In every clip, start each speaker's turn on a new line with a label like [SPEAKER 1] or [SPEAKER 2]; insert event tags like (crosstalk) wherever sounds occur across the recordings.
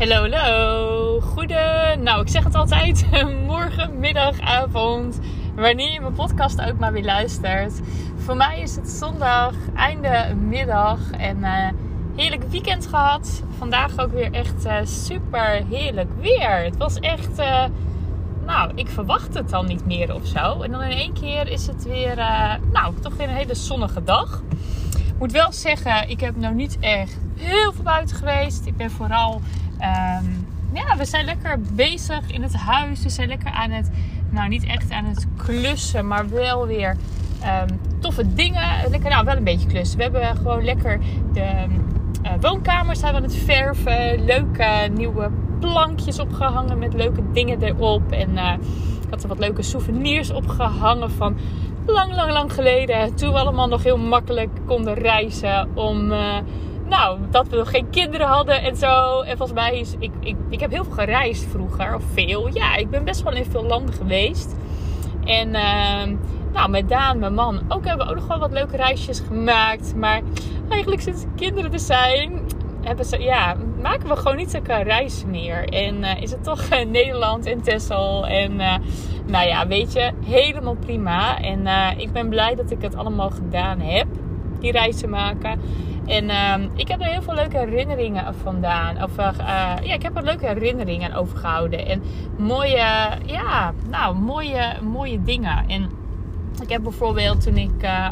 [SPEAKER 1] Hallo, hallo. Goede, nou ik zeg het altijd, (laughs) morgen, middag, avond. Wanneer je mijn podcast ook maar weer luistert. Voor mij is het zondag, einde middag en uh, heerlijk weekend gehad. Vandaag ook weer echt uh, super heerlijk weer. Het was echt, uh, nou ik verwacht het dan niet meer of zo. En dan in één keer is het weer, nou toch weer een hele zonnige dag. Ik moet wel zeggen, ik heb nou niet echt heel veel buiten geweest. Ik ben vooral Um, ja, we zijn lekker bezig in het huis. We zijn lekker aan het, nou niet echt aan het klussen, maar wel weer um, toffe dingen. Lekker, nou wel een beetje klussen. We hebben gewoon lekker de uh, woonkamers zijn we aan het verven. Leuke nieuwe plankjes opgehangen met leuke dingen erop. En uh, ik had er wat leuke souvenirs opgehangen van lang, lang, lang geleden. Toen we allemaal nog heel makkelijk konden reizen om... Uh, nou, dat we nog geen kinderen hadden en zo. En volgens mij is, ik, ik, ik heb heel veel gereisd vroeger, of veel. Ja, ik ben best wel in veel landen geweest. En uh, nou, met Daan, mijn man, ook hebben we ook nog wel wat leuke reisjes gemaakt. Maar eigenlijk sinds kinderen er zijn, hebben ze, ja, maken we gewoon niet zulke reizen meer. En uh, is het toch uh, Nederland en Texel. En uh, nou ja, weet je, helemaal prima. En ik ben blij dat ik het allemaal gedaan heb, die reizen maken. En uh, ik heb er heel veel leuke herinneringen vandaan. Of uh, ja, ik heb er leuke herinneringen over gehouden. En mooie, ja, nou, mooie, mooie dingen. En ik heb bijvoorbeeld toen ik, uh,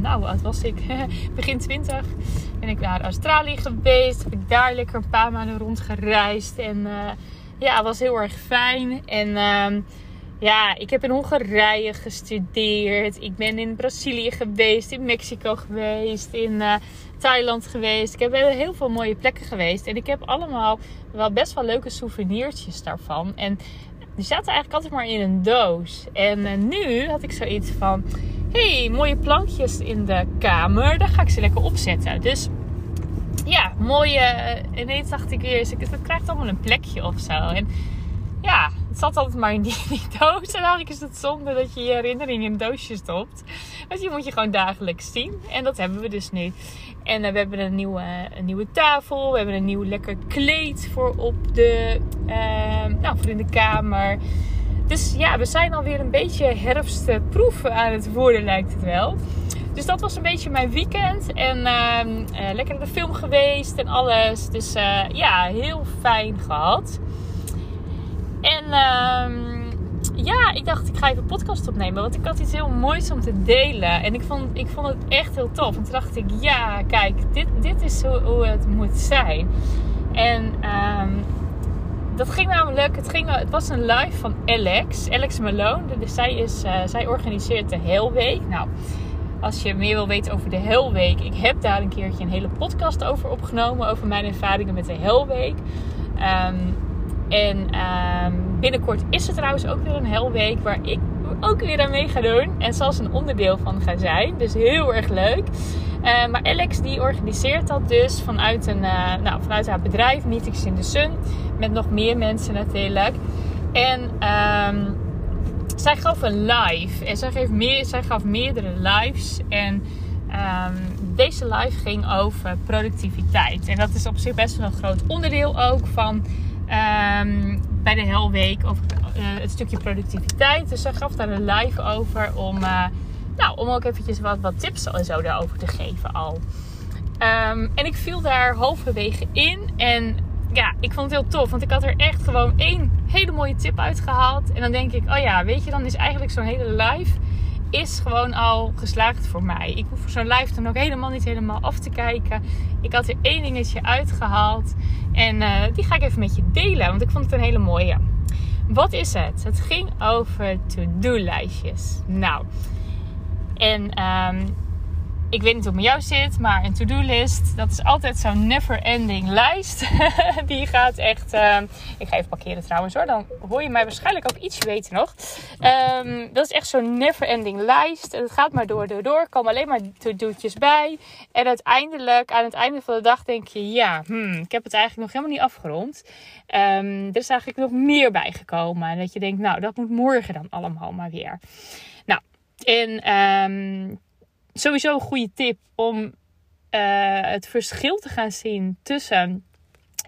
[SPEAKER 1] nou, wat was ik? (laughs) Begin 20 ben ik naar Australië geweest. Heb ik daar lekker een paar maanden rondgereisd. En ja, het was heel erg fijn. En ehm, ja, ik heb in Hongarije gestudeerd. Ik ben in Brazilië geweest, in Mexico geweest, in uh, Thailand geweest. Ik heb heel veel mooie plekken geweest. En ik heb allemaal wel best wel leuke souvenirtjes daarvan. En die zaten eigenlijk altijd maar in een doos. En uh, nu had ik zoiets van: hey, mooie plankjes in de kamer. Daar ga ik ze lekker opzetten. Dus ja, mooie. ineens dacht ik weer, het krijgt allemaal een plekje of zo. En ja, het zat altijd maar in die, doos. En eigenlijk is het zonde dat je je herinneringen in een doosje stopt. Want die moet je gewoon dagelijks zien. En dat hebben we dus nu. En uh, we hebben een nieuwe, een nieuwe tafel. We hebben een nieuw lekker kleed voor op de, uh, nou, voor in de kamer. Dus ja, we zijn alweer een beetje herfstproeven aan het worden, lijkt het wel. Dus dat was een beetje mijn weekend. En uh, lekker naar de film geweest en alles. Dus ja, heel fijn gehad. En um, ja, ik dacht ik ga even een podcast opnemen. Want ik had iets heel moois om te delen. En ik vond, ik vond het echt heel tof. En toen dacht ik, ja, kijk, dit, dit is hoe, het moet zijn. En um, dat ging namelijk, het, ging, het was een live van Alex, Alex Malone. Dus zij, is, uh, zij organiseert de Hellweek. Nou, als je meer wil weten over de Hellweek, ik heb daar een keertje een hele podcast over opgenomen. Over mijn ervaringen met de Hellweek. Um, en ehm, binnenkort is er trouwens ook weer een helweek waar ik ook weer aan mee ga doen. En zelfs een onderdeel van ga zijn. Dus heel erg leuk. Uh, maar Alex die organiseert dat dus vanuit, een, uh, nou, vanuit haar bedrijf Meetings in the Sun. Met nog meer mensen natuurlijk. En um, zij gaf een live. En zij, geeft meer, zij gaf meerdere lives. En um, deze live ging over productiviteit. En dat is op zich best wel een groot onderdeel ook van Um, bij de Helweek over uh, het stukje productiviteit. Dus zij gaf daar een live over om, uh, nou, om ook eventjes wat, wat tips en zo daarover te geven al. Um, en ik viel daar halverwege in en ja, ik vond het heel tof. Want ik had er echt gewoon één hele mooie tip uitgehaald. En dan denk ik, oh ja, weet je, dan is eigenlijk zo'n hele live is gewoon al geslaagd voor mij. Ik hoef zo'n live dan ook helemaal niet helemaal af te kijken. Ik had er één dingetje uitgehaald. En uh, die ga ik even met je delen, want ik vond het een hele mooie. Wat is het? Het ging over to-do-lijstjes. Nou, en um, ik weet niet hoe het met jou zit, maar een to-do-list, dat is altijd zo'n never-ending lijst. (laughs) Die gaat echt. Uh, ik ga even parkeren trouwens hoor, dan hoor je mij waarschijnlijk ook iets weten nog. Um, dat is echt zo'n never-ending lijst. Het gaat maar door, door, door. Komen alleen maar to-do'tjes bij. En uiteindelijk, aan het einde van de dag, denk je: ja, hmm, ik heb het eigenlijk nog helemaal niet afgerond. Um, er is eigenlijk nog meer bijgekomen. En dat je denkt: nou, dat moet morgen dan allemaal maar weer. Nou, en. Um, sowieso een goede tip om uh, het verschil te gaan zien tussen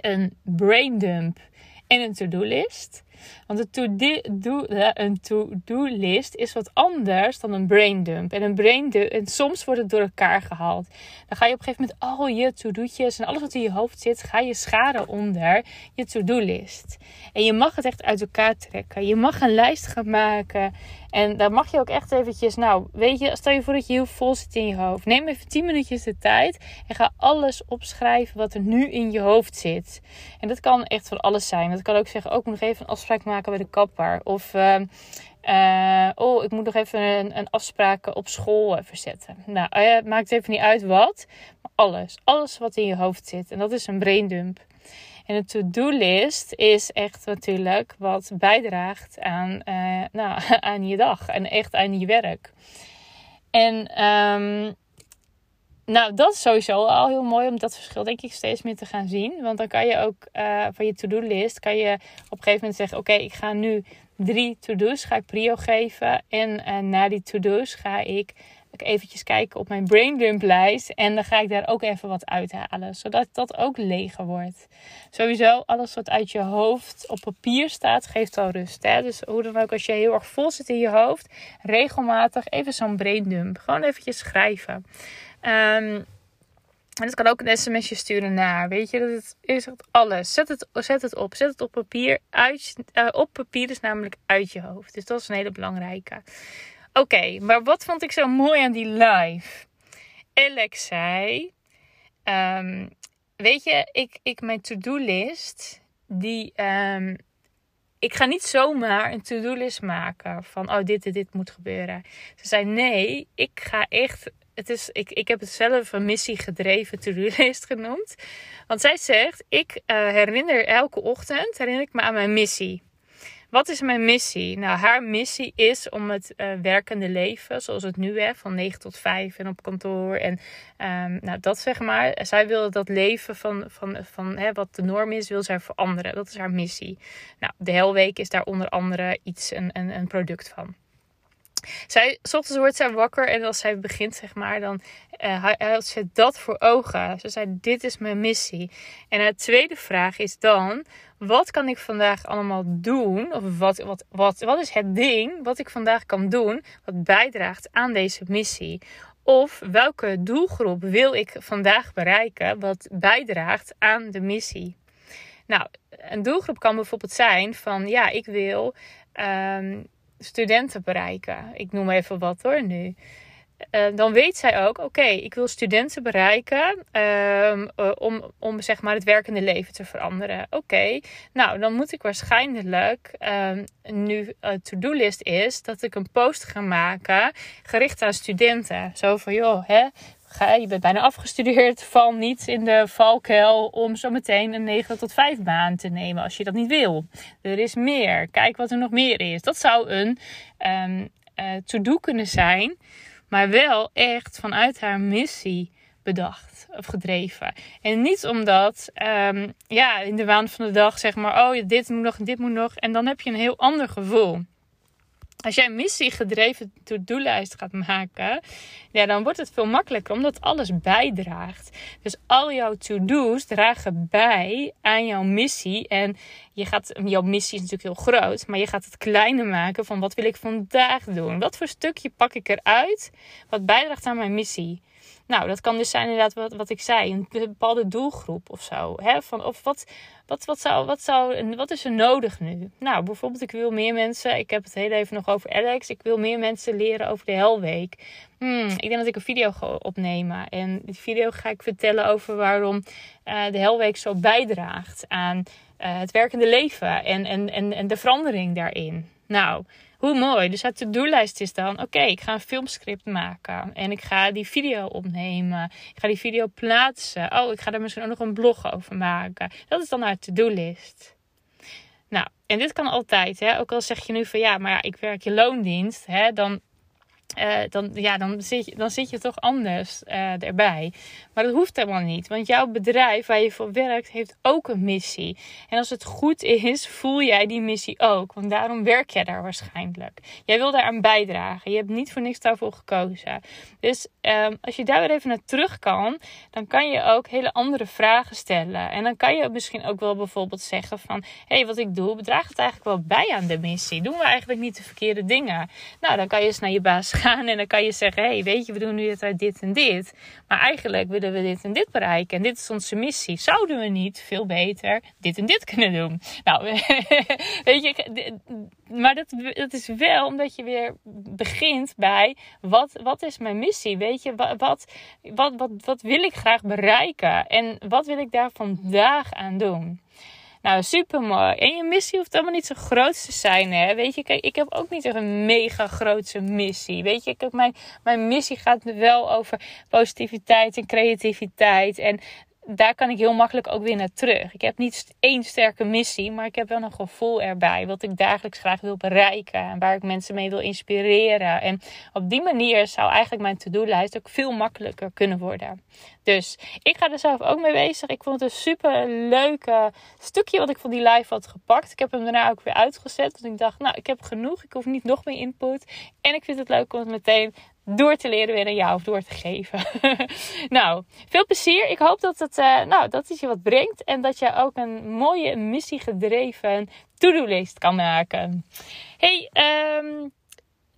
[SPEAKER 1] een brain dump en een to-do list. Want een to-do list is wat anders dan een brain dump. En een brain dump, en soms wordt het door elkaar gehaald. Dan ga je op een gegeven moment al je to-do'tjes en alles wat in je hoofd zit, ga je scharen onder je to-do list. En je mag het echt uit elkaar trekken. Je mag een lijst gaan maken. En dan mag je ook echt eventjes, nou, weet je, stel je voor dat je heel vol zit in je hoofd. Neem even 10 minuutjes de tijd en ga alles opschrijven wat er nu in je hoofd zit. En dat kan echt van alles zijn. Dat kan ook zeggen, ook oh, nog even een afspraak maken bij de kapper. Of, uh, uh, oh, ik moet nog even een, een afspraak op school verzetten. Nou, het maakt even niet uit wat. Alles. Alles wat in je hoofd zit. En dat is een braindump. En een to-do-list is echt natuurlijk wat bijdraagt aan, nou, (laughs) aan je dag en echt aan je werk. En um, nou, dat is sowieso al heel mooi om dat verschil denk ik steeds meer te gaan zien. Want dan kan je ook uh, van je to-do-list, kan je op een gegeven moment zeggen... Oké, ik ga nu drie to-do's, ga ik prio geven. En uh, na die to-do's ga ik eventjes kijken op mijn braindump lijst. En dan ga ik daar ook even wat uithalen. Zodat dat ook leger wordt. Sowieso, alles wat uit je hoofd op papier staat, geeft al rust. Hè? Dus hoe dan ook, als je heel erg vol zit in je hoofd, regelmatig even zo'n braindump. Gewoon eventjes schrijven. Um, en het kan ook een sms'je sturen naar. Weet je, dat is alles. Zet het, zet het op. Zet het op papier. Uit, uh, op papier is namelijk uit je hoofd. Dus dat is een hele belangrijke. Oké, maar wat vond ik zo mooi aan die live? Alex zei: um, Weet je, ik, ik mijn to-do-list, die. Um, ik ga niet zomaar een to-do-list maken van, oh, dit en dit moet gebeuren. Ze zei: Nee, ik ga echt het is, ik, ik heb het zelf een missiegedreven to-do-list (laughs) genoemd. Want zij zegt, ik uh, herinner elke ochtend, herinner ik me aan mijn missie. Wat is mijn missie? Nou, haar missie is om het uh, werkende leven, zoals het nu is, van 9 tot 5 en op kantoor. En um, nou, dat zeg maar. Zij wil dat leven van, van, van hè, wat de norm is, wil zij veranderen. Dat is haar missie. Nou, de Helweek is daar onder andere iets, een, een product van. Zij, s ochtends wordt zij wakker en als zij begint, zeg maar, dan uh, houdt ze dat voor ogen. Ze zei, dit is mijn missie. En de tweede vraag is dan, wat kan ik vandaag allemaal doen? Of wat, wat, wat, wat is het ding wat ik vandaag kan doen, wat bijdraagt aan deze missie? Of welke doelgroep wil ik vandaag bereiken, wat bijdraagt aan de missie? Nou, een doelgroep kan bijvoorbeeld zijn van, ja, ik wil... Um, studenten bereiken. Ik noem even wat hoor nu. Uh, dan weet zij ook, oké, ik wil studenten bereiken um, uh, om, om zeg maar het werkende leven te veranderen. Oké, nou dan moet ik waarschijnlijk um, nu een to-do-list is dat ik een post ga maken gericht aan studenten. Zo van, joh, hè, je bent bijna afgestudeerd, val niet in de valkuil om zo meteen een 9 tot 5 baan te nemen als je dat niet wil. Er is meer. Kijk wat er nog meer is. Dat zou een um, uh, to-do kunnen zijn, maar wel echt vanuit haar missie bedacht of gedreven. En niet omdat, um, ja, in de waan van de dag zeg maar, oh, dit moet nog, dit moet nog. En dan heb je een heel ander gevoel. Als jij missiegedreven to-do-lijst gaat maken, ja, dan wordt het veel makkelijker omdat alles bijdraagt. Dus al jouw to-do's dragen bij aan jouw missie. En je gaat, jouw missie is natuurlijk heel groot, maar je gaat het kleiner maken van wat wil ik vandaag doen? Wat voor stukje pak ik eruit wat bijdraagt aan mijn missie? Nou, dat kan dus zijn inderdaad wat, wat ik zei, een bepaalde doelgroep of zo. Hè? Van, of wat, wat, wat, zou, wat, zou, wat is er nodig nu? Nou, bijvoorbeeld, ik wil meer mensen, ik heb het heel even nog over Alex, ik wil meer mensen leren over de Helweek. Hmm, ik denk dat ik een video ga opnemen. En die video ga ik vertellen over waarom uh, de Helweek zo bijdraagt aan uh, het werkende leven en, en, en, en de verandering daarin. Nou, hoe mooi. Dus het to-do-lijst is dan: oké, ik ga een filmscript maken. En ik ga die video opnemen. Ik ga die video plaatsen. Oh, ik ga er misschien ook nog een blog over maken. Dat is dan haar to-do-list. Nou, en dit kan altijd. Hè? Ook al zeg je nu van ja, maar ja, ik werk je loondienst. Hè? Dan uh, dan, ja, dan, zit je, dan zit je toch anders uh, erbij. Maar dat hoeft helemaal niet. Want jouw bedrijf waar je voor werkt, heeft ook een missie. En als het goed is, (laughs) voel jij die missie ook. Want daarom werk jij daar waarschijnlijk. Jij wil daaraan bijdragen. Je hebt niet voor niks daarvoor gekozen. Dus um, als je daar weer even naar terug kan, dan kan je ook hele andere vragen stellen. En dan kan je misschien ook wel bijvoorbeeld zeggen van... Hé, hey, wat ik doe, bedraagt het eigenlijk wel bij aan de missie? Doen we eigenlijk niet de verkeerde dingen? Nou, dan kan je eens naar je baas en dan kan je zeggen: hey, weet je, we doen nu het uit dit en dit. Maar eigenlijk willen we dit en dit bereiken. En dit is onze missie. Zouden we niet veel beter dit en dit kunnen doen? Nou, (laughs) weet je, maar dat, dat is wel omdat je weer begint bij: wat, wat is mijn missie? Weet je, wat, wat, wat, wat wil ik graag bereiken? En wat wil ik daar vandaag aan doen? Nou, super mooi. En je missie hoeft allemaal niet zo groot te zijn, hè? Weet je, kijk, ik heb ook niet echt een mega grootse missie. Weet je, kijk, mijn, mijn missie gaat wel over positiviteit en creativiteit. En daar kan ik heel makkelijk ook weer naar terug. Ik heb niet één sterke missie, maar ik heb wel een gevoel erbij. Wat ik dagelijks graag wil bereiken. En waar ik mensen mee wil inspireren. En op die manier zou eigenlijk mijn to-do-lijst ook veel makkelijker kunnen worden. Dus ik ga er zelf ook mee bezig. Ik vond het een super leuke stukje wat ik van die live had gepakt. Ik heb hem daarna ook weer uitgezet. Want ik dacht, nou, ik heb genoeg. Ik hoef niet nog meer input. En ik vind het leuk om het meteen door te leren weer aan jou of door te geven. (laughs) nou, veel plezier. Ik hoop dat het, uh, nou, dat het je wat brengt. En dat je ook een mooie missiegedreven to-do-list kan maken. Hey, um,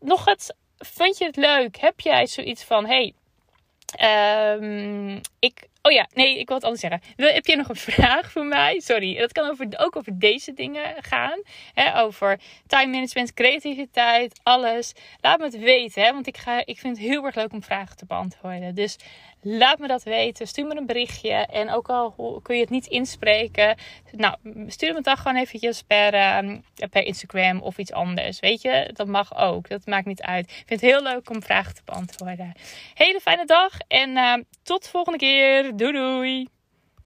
[SPEAKER 1] nog het. Vind je het leuk? Heb jij zoiets van: hey, um, ik Oh ja, nee, ik wil het anders zeggen. Heb je nog een (laughs) vraag voor mij? Sorry, dat kan over, ook over deze dingen gaan. Hè, over time management, creativiteit, alles. Laat me het weten, hè, want ik, ga, ik vind het heel erg leuk om vragen te beantwoorden. Dus laat me dat weten. Stuur me een berichtje. En ook al kun je het niet inspreken, nou, stuur me dan gewoon eventjes per, uh, per Instagram of iets anders. Weet je, dat mag ook. Dat maakt niet uit. Ik vind het heel leuk om vragen te beantwoorden. Hele fijne dag en uh, tot de volgende keer. Doei doei!